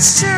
It's just